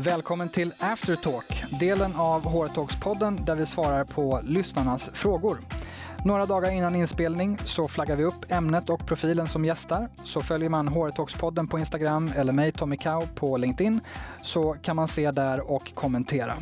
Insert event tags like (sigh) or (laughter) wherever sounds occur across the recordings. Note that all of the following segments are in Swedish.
Välkommen till Aftertalk, delen av HR-talks-podden där vi svarar på lyssnarnas frågor. Några dagar innan inspelning så flaggar vi upp ämnet och profilen som gästar. Så följer man HR Talks-podden på Instagram eller mig, Tommy Kau, på LinkedIn så kan man se där och kommentera.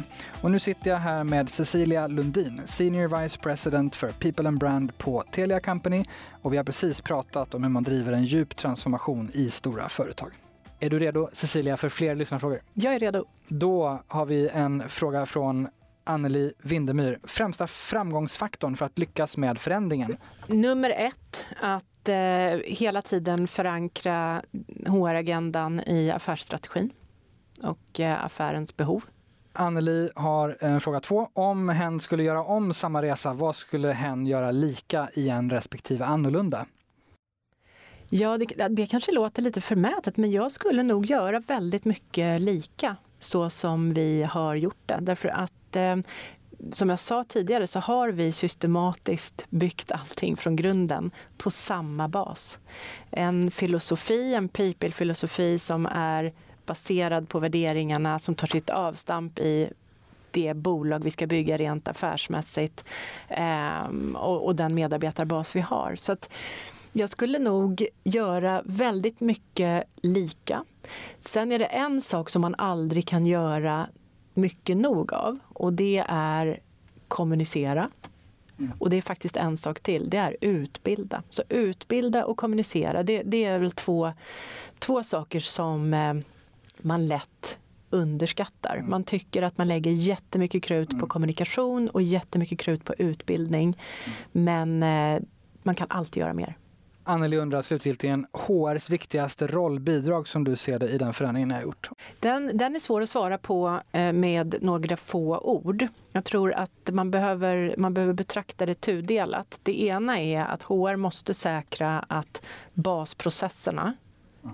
Och nu sitter jag här med Cecilia Lundin, Senior Vice President för People and Brand på Telia Company och vi har precis pratat om hur man driver en djup transformation i stora företag. Är du redo Cecilia för fler lyssnarfrågor? Jag är redo. Då har vi en fråga från Anneli Vindemyr. Främsta framgångsfaktorn för att lyckas med förändringen? Nummer ett, att eh, hela tiden förankra HR-agendan i affärsstrategin och eh, affärens behov. Anneli har en fråga två. Om hen skulle göra om samma resa, vad skulle hen göra lika igen respektive annorlunda? Ja, det, det kanske låter lite förmätet, men jag skulle nog göra väldigt mycket lika så som vi har gjort det. Därför att eh, som jag sa tidigare så har vi systematiskt byggt allting från grunden på samma bas. En filosofi, en people-filosofi som är baserad på värderingarna som tar sitt avstamp i det bolag vi ska bygga rent affärsmässigt eh, och, och den medarbetarbas vi har. Så att, jag skulle nog göra väldigt mycket lika. Sen är det en sak som man aldrig kan göra mycket nog av och det är kommunicera. Mm. Och det är faktiskt en sak till, det är utbilda. Så utbilda och kommunicera, det, det är väl två, två saker som eh, man lätt underskattar. Mm. Man tycker att man lägger jättemycket krut på mm. kommunikation och jättemycket krut på utbildning. Men eh, man kan alltid göra mer. Anneli undrar slutgiltigen, HRs viktigaste rollbidrag som du ser det i den förändringen ni har gjort? Den, den är svår att svara på eh, med några få ord. Jag tror att man behöver, man behöver betrakta det tudelat. Det ena är att HR måste säkra att basprocesserna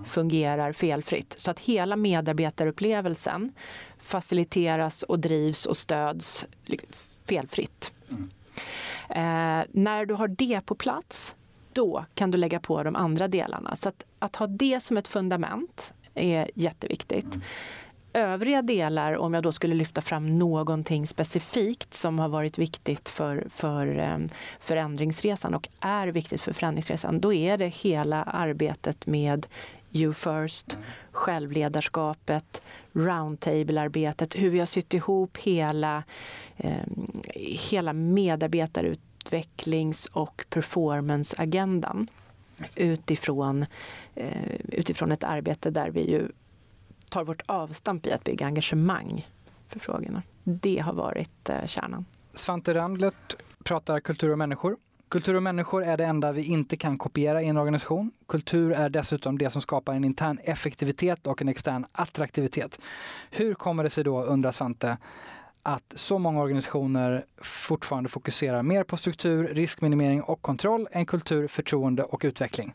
fungerar felfritt. Så att hela medarbetarupplevelsen faciliteras och drivs och stöds felfritt. Mm. Eh, när du har det på plats då kan du lägga på de andra delarna. Så att, att ha det som ett fundament är jätteviktigt. Övriga delar, om jag då skulle lyfta fram någonting specifikt som har varit viktigt för, för ehm, förändringsresan och är viktigt för förändringsresan, då är det hela arbetet med You First, självledarskapet, roundtable-arbetet, hur vi har sytt ihop hela, eh, hela medarbetarut utvecklings och performanceagendan utifrån, eh, utifrån ett arbete där vi ju tar vårt avstamp i att bygga engagemang för frågorna. Det har varit eh, kärnan. Svante Randlert pratar kultur och människor. Kultur och människor är det enda vi inte kan kopiera i en organisation. Kultur är dessutom det som skapar en intern effektivitet och en extern attraktivitet. Hur kommer det sig då, undrar Svante, att så många organisationer fortfarande fokuserar mer på struktur, riskminimering och kontroll än kultur, förtroende och utveckling.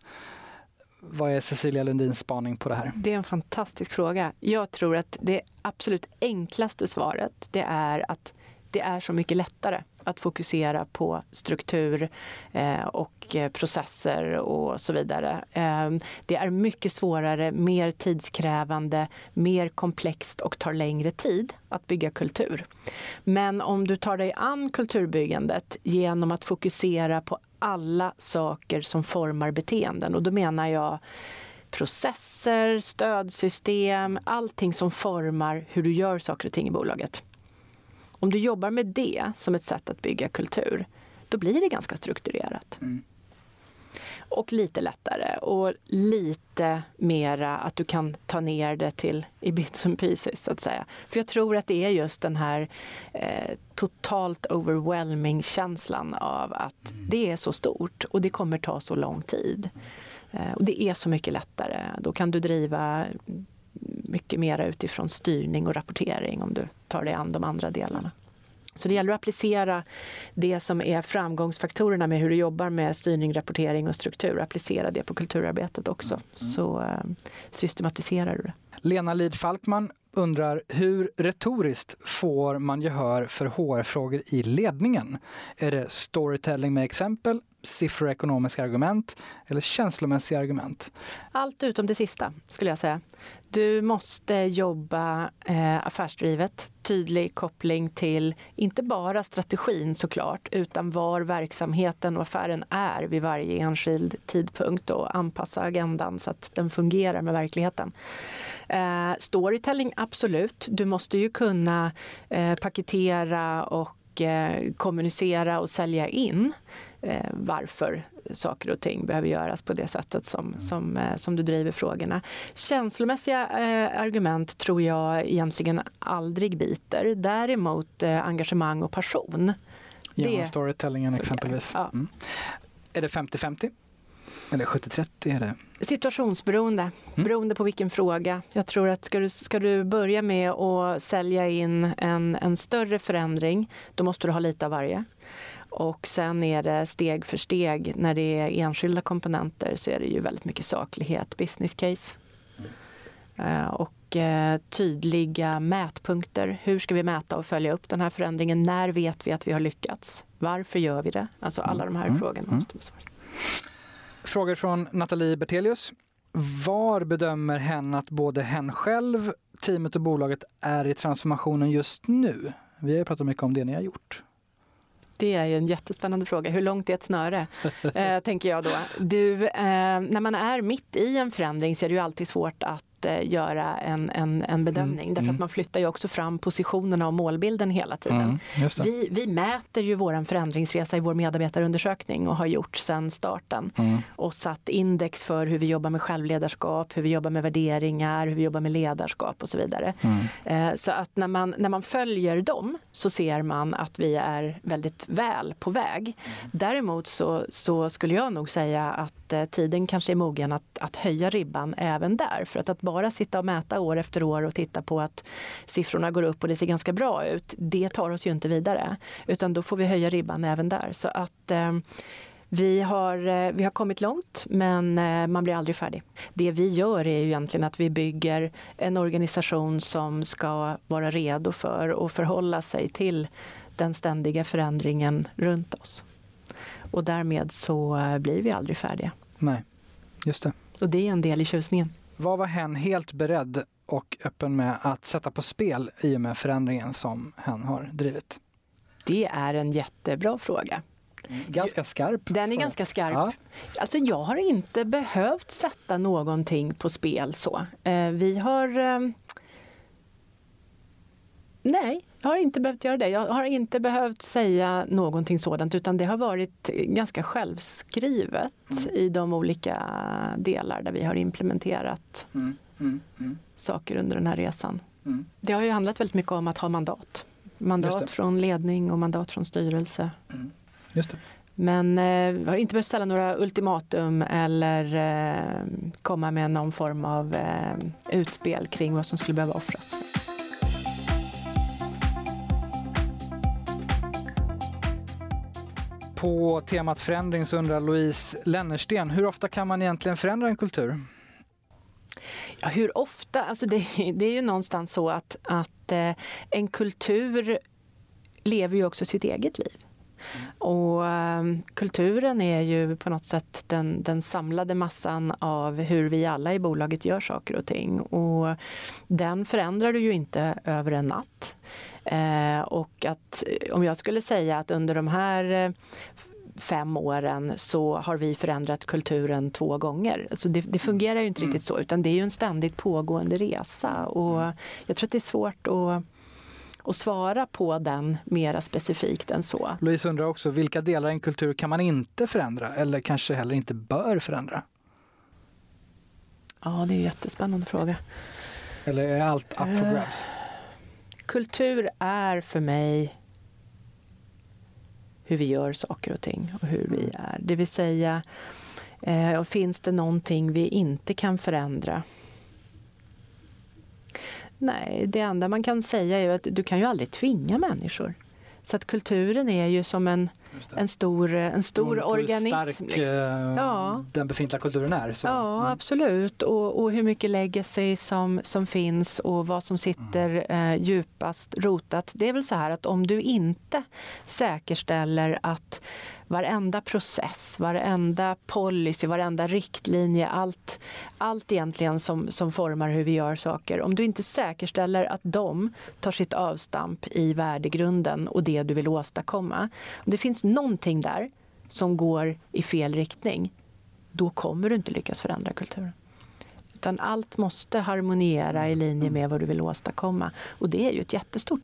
Vad är Cecilia Lundins spaning på det här? Det är en fantastisk fråga. Jag tror att det absolut enklaste svaret det är att det är så mycket lättare att fokusera på struktur eh, och eh, processer och så vidare. Eh, det är mycket svårare, mer tidskrävande, mer komplext och tar längre tid att bygga kultur. Men om du tar dig an kulturbyggandet genom att fokusera på alla saker som formar beteenden och då menar jag processer, stödsystem, allting som formar hur du gör saker och ting i bolaget. Om du jobbar med det som ett sätt att bygga kultur, då blir det ganska strukturerat. Mm. Och lite lättare och lite mera att du kan ta ner det till i bits and pieces så att säga. För jag tror att det är just den här eh, totalt overwhelming känslan av att mm. det är så stort och det kommer ta så lång tid. Eh, och det är så mycket lättare. Då kan du driva mycket mera utifrån styrning och rapportering om du tar dig an de andra delarna. Så det gäller att applicera det som är framgångsfaktorerna med hur du jobbar med styrning, rapportering och struktur. Applicera det på kulturarbetet också. Mm. Så eh, systematiserar du det. Lena Lid Falkman undrar hur retoriskt får man gehör för HR-frågor i ledningen? Är det storytelling med exempel, siffror och ekonomiska argument eller känslomässiga argument? Allt utom det sista, skulle jag säga. Du måste jobba eh, affärsdrivet, tydlig koppling till inte bara strategin såklart, utan var verksamheten och affären är vid varje enskild tidpunkt och anpassa agendan så att den fungerar med verkligheten. Eh, storytelling, absolut. Du måste ju kunna eh, paketera och eh, kommunicera och sälja in eh, varför saker och ting behöver göras på det sättet som, som, eh, som du driver frågorna. Känslomässiga eh, argument tror jag egentligen aldrig biter. Däremot eh, engagemang och passion. Genom det storytellingen exempelvis. Ja. Mm. Är det 50-50? Eller 70-30? Är det? Situationsberoende, mm. beroende på vilken fråga. Jag tror att ska du, ska du börja med att sälja in en, en större förändring, då måste du ha lite av varje. Och sen är det steg för steg, när det är enskilda komponenter så är det ju väldigt mycket saklighet, business case. Uh, och uh, tydliga mätpunkter. Hur ska vi mäta och följa upp den här förändringen? När vet vi att vi har lyckats? Varför gör vi det? Alltså alla de här mm. frågorna måste besvaras. Frågor från Nathalie Bertelius. Var bedömer hen att både hen själv, teamet och bolaget är i transformationen just nu? Vi har ju pratat mycket om det ni har gjort. Det är ju en jättespännande fråga. Hur långt är ett snöre? (laughs) eh, tänker jag då. Du, eh, när man är mitt i en förändring så är det ju alltid svårt att göra en, en, en bedömning. Mm. Därför att mm. man flyttar ju också fram positionerna och målbilden hela tiden. Mm. Vi, vi mäter ju vår förändringsresa i vår medarbetarundersökning och har gjort sedan starten. Mm. Och satt index för hur vi jobbar med självledarskap, hur vi jobbar med värderingar, hur vi jobbar med ledarskap och så vidare. Mm. Eh, så att när man, när man följer dem så ser man att vi är väldigt väl på väg. Däremot så, så skulle jag nog säga att eh, tiden kanske är mogen att, att höja ribban även där. För att, att bara sitta och mäta år efter år och titta på att siffrorna går upp och det ser ganska bra ut, det tar oss ju inte vidare. Utan då får vi höja ribban även där. Så att eh, vi har, eh, vi har kommit långt, men eh, man blir aldrig färdig. Det vi gör är ju egentligen att vi bygger en organisation som ska vara redo för att förhålla sig till den ständiga förändringen runt oss. Och därmed så eh, blir vi aldrig färdiga. Nej, just det. Och det är en del i tjusningen. Vad var hen helt beredd och öppen med att sätta på spel i och med förändringen som hen har drivit? Det är en jättebra fråga. Ganska skarp. Den är ganska skarp. Ja. Alltså jag har inte behövt sätta någonting på spel så. Eh, vi har eh, Nej, jag har inte behövt göra det. Jag har inte behövt säga någonting sådant utan det har varit ganska självskrivet mm. i de olika delar där vi har implementerat mm. Mm. mm. saker under den här resan. Mm. Det har ju handlat väldigt mycket om att ha mandat. Mandat från ledning och mandat från styrelse. Just det. Men eh, har inte behövt ställa några ultimatum eller eh, komma med någon form av eh, utspel kring vad som skulle behöva offras. På temat förändring så undrar Louise Lennersten, hur ofta kan man egentligen förändra en kultur? Ja, hur ofta? Alltså det, det är ju någonstans så att, att eh, en kultur lever ju också sitt eget liv. Och um, kulturen är ju på något sätt den, den samlade massan av hur vi alla i bolaget gör saker och ting. Och den förändrar du ju inte över en natt. Eh, och att om jag skulle säga att under de här eh, fem åren så har vi förändrat kulturen två gånger. Alltså det, det fungerar ju inte mm. riktigt så utan det är ju en ständigt pågående resa och mm. jag tror att det är svårt att och svara på den mera specifikt än så. Louise undrar också, vilka delar i en kultur kan man inte förändra eller kanske heller inte bör förändra? Ja, det är en jättespännande fråga. Eller är allt up for eh, grabs? kultur är för mig hur vi gör saker och ting och hur vi är. Det vill säga, eh, finns det någonting vi inte kan förändra? Nej, det enda man kan säga är att du kan ju aldrig tvinga människor. Så att kulturen är ju som en, en stor, en stor organism. Hur stark liksom. ja. den befintliga kulturen är. Så. Ja, mm. absolut. Och, och, hur mycket legacy som, som finns och vad som sitter mm. eh, djupast rotat. Det är väl så här att om du inte säkerställer att varenda process, varenda policy, varenda riktlinje, allt, allt egentligen som, som formar hur vi gör saker. Om du inte säkerställer att de tar sitt avstamp i värdegrunden och det du vill åstadkomma. Om det finns någonting där som går i fel riktning, då kommer du inte lyckas förändra kulturen. Utan allt måste harmoniera i linje med vad du vill åstadkomma. Och det är ju ett jättestort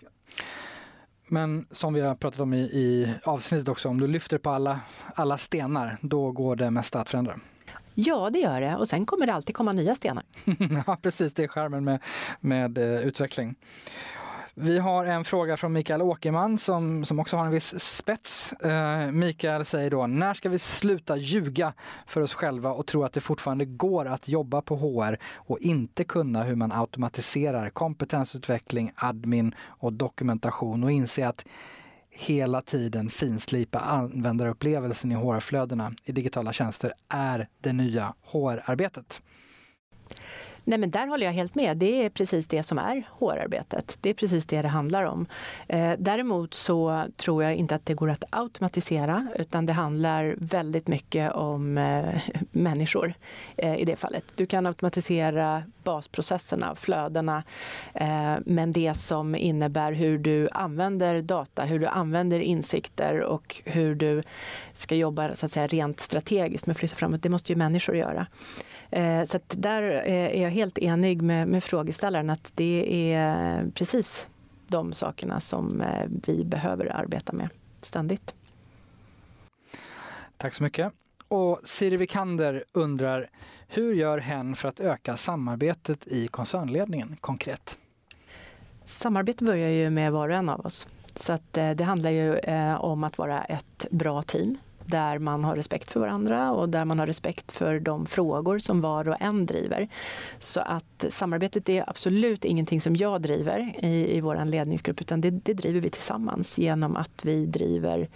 men som vi har pratat om i, i avsnittet också, om du lyfter på alla, alla stenar, då går det mesta att förändra. Ja, det gör det. Och sen kommer det alltid komma nya stenar. (laughs) ja, precis. Det är skärmen med, med uh, utveckling. Vi har en fråga från Mikael Åkerman som, som också har en viss spets. Uh, Mikael säger då, när ska vi sluta ljuga för oss själva och tro att det fortfarande går att jobba på HR och inte kunna hur man automatiserar kompetensutveckling, admin och dokumentation och inse att hela tiden finslipa användarupplevelsen i HR-flödena i digitala tjänster är det nya HR-arbetet. Nej, men där håller jag helt med. Det är precis det som är HR-arbetet. Det är precis det det handlar om. Eh, däremot så tror jag inte att det går att automatisera utan det handlar väldigt mycket om eh, (laughs) människor eh, i det fallet. Du kan automatisera basprocesserna, flödena, eh, men det som innebär hur du använder data, hur du använder insikter och hur du ska jobba så att säga, rent strategiskt med att flytta framåt, det måste ju människor göra. Eh, så där eh, är jag helt enig med, med frågeställaren att det är precis de sakerna som eh, vi behöver arbeta med ständigt. Tack så mycket. Och Siri Vikander undrar, hur gör hen för att öka samarbetet i koncernledningen konkret? Samarbete börjar ju med var och en av oss. Så att, eh, det handlar ju om att vara ett bra team där man har respekt för varandra och där man har respekt för de frågor som var och en driver. Så att samarbetet är absolut ingenting som jag driver i, i vår ledningsgrupp utan det, det driver vi tillsammans genom att vi driver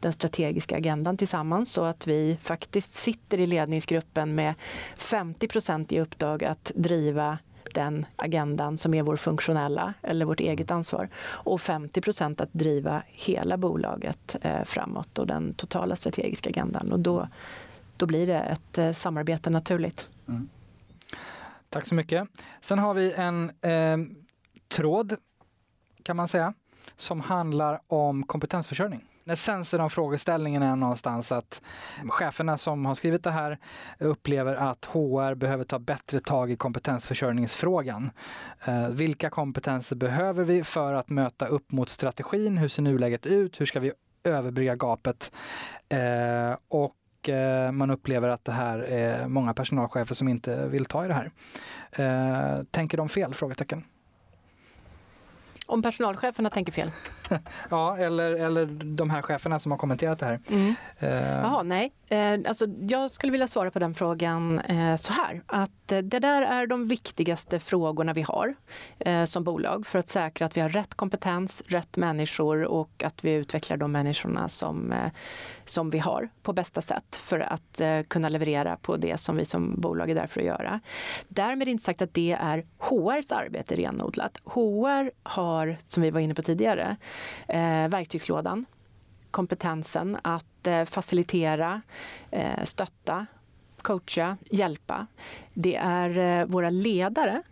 den strategiska agendan tillsammans så att vi faktiskt sitter i ledningsgruppen med 50% i uppdrag att driva den agendan som är vår funktionella eller vårt eget ansvar och 50% att driva hela bolaget eh, framåt och den totala strategiska agendan. Och då, då blir det ett eh, samarbete naturligt. Mm. Tack så mycket. Sen har vi en eh, tråd kan man säga som handlar om kompetensförsörjning essensen av frågeställningen är någonstans att cheferna som har skrivit det här upplever att HR behöver ta bättre tag i kompetensförsörjningsfrågan. Eh, vilka kompetenser behöver vi för att möta upp mot strategin? Hur ser nuläget ut? Hur ska vi överbrygga gapet? Eh, och eh, man upplever att det här är många personalchefer som inte vill ta i det här. Tänker de fel? Frågetecken. Om personalcheferna tänker fel? (laughs) ja, eller, eller de här cheferna som har kommenterat det här. Mm. Uh. Jaha, nej. Eh, alltså, jag skulle vilja svara på den frågan eh, så här. Att eh, det där är de viktigaste frågorna vi har eh, som bolag för att säkra att vi har rätt kompetens, rätt människor och att vi utvecklar de människorna som, eh, som vi har på bästa sätt för att eh, kunna leverera på det som vi som bolag är där för att göra. Därmed inte sagt att det är HRs arbete renodlat. HR har, som vi var inne på tidigare, eh, verktygslådan kompetensen att eh, facilitera, eh, stötta, coacha, hjälpa. Det är eh, våra ledare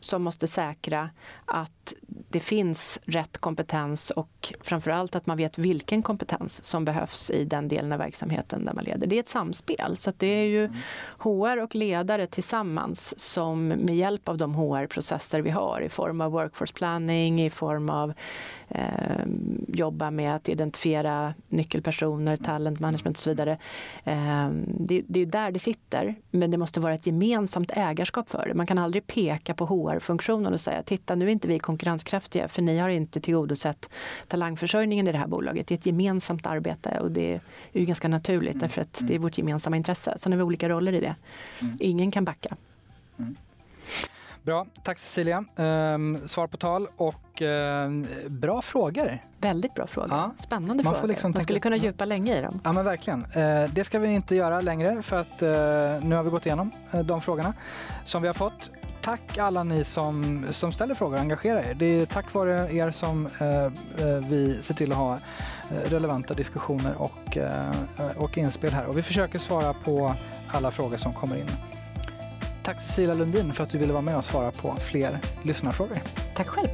som måste säkra att det finns rätt kompetens och framförallt att man vet vilken kompetens som behövs i den delen av verksamheten där man leder. Det är ett samspel. Så det är ju HR och ledare tillsammans som med hjälp av de HR-processer vi har i form av workforce planning, i form av eh, jobba med att identifiera nyckelpersoner, talent management och så vidare. Eh, det, det är där det sitter, men det måste vara ett gemensamt ägarskap för det. Man kan aldrig peka på HR-funktionen och säga titta nu är inte vi konkurrenskraftiga för ni har inte tillgodosett talangförsörjningen i det här bolaget. Det är ett gemensamt arbete och det är ju ganska naturligt mm. därför att det är vårt gemensamma intresse. Sen har vi olika roller i det. Mm. Ingen kan backa. Mm. Bra, tack Cecilia. Um, svar på tal och uh, bra frågor. Väldigt bra frågor. Ja. Spännande Man frågor. Liksom Man skulle kunna djupa länge i dem. Ja men verkligen. Uh, det ska vi inte göra längre för att uh, nu har vi gått igenom de frågorna som vi har fått. Tack alla ni som, som ställer frågor och engagerar er. Det är tack vare er som eh, eh, vi ser till att ha eh, relevanta diskussioner och, och inspel här. Och vi försöker svara på alla frågor som kommer in. Tack Cecilia Lundin för att du ville vara med och svara på fler lyssnarfrågor. Tack själv.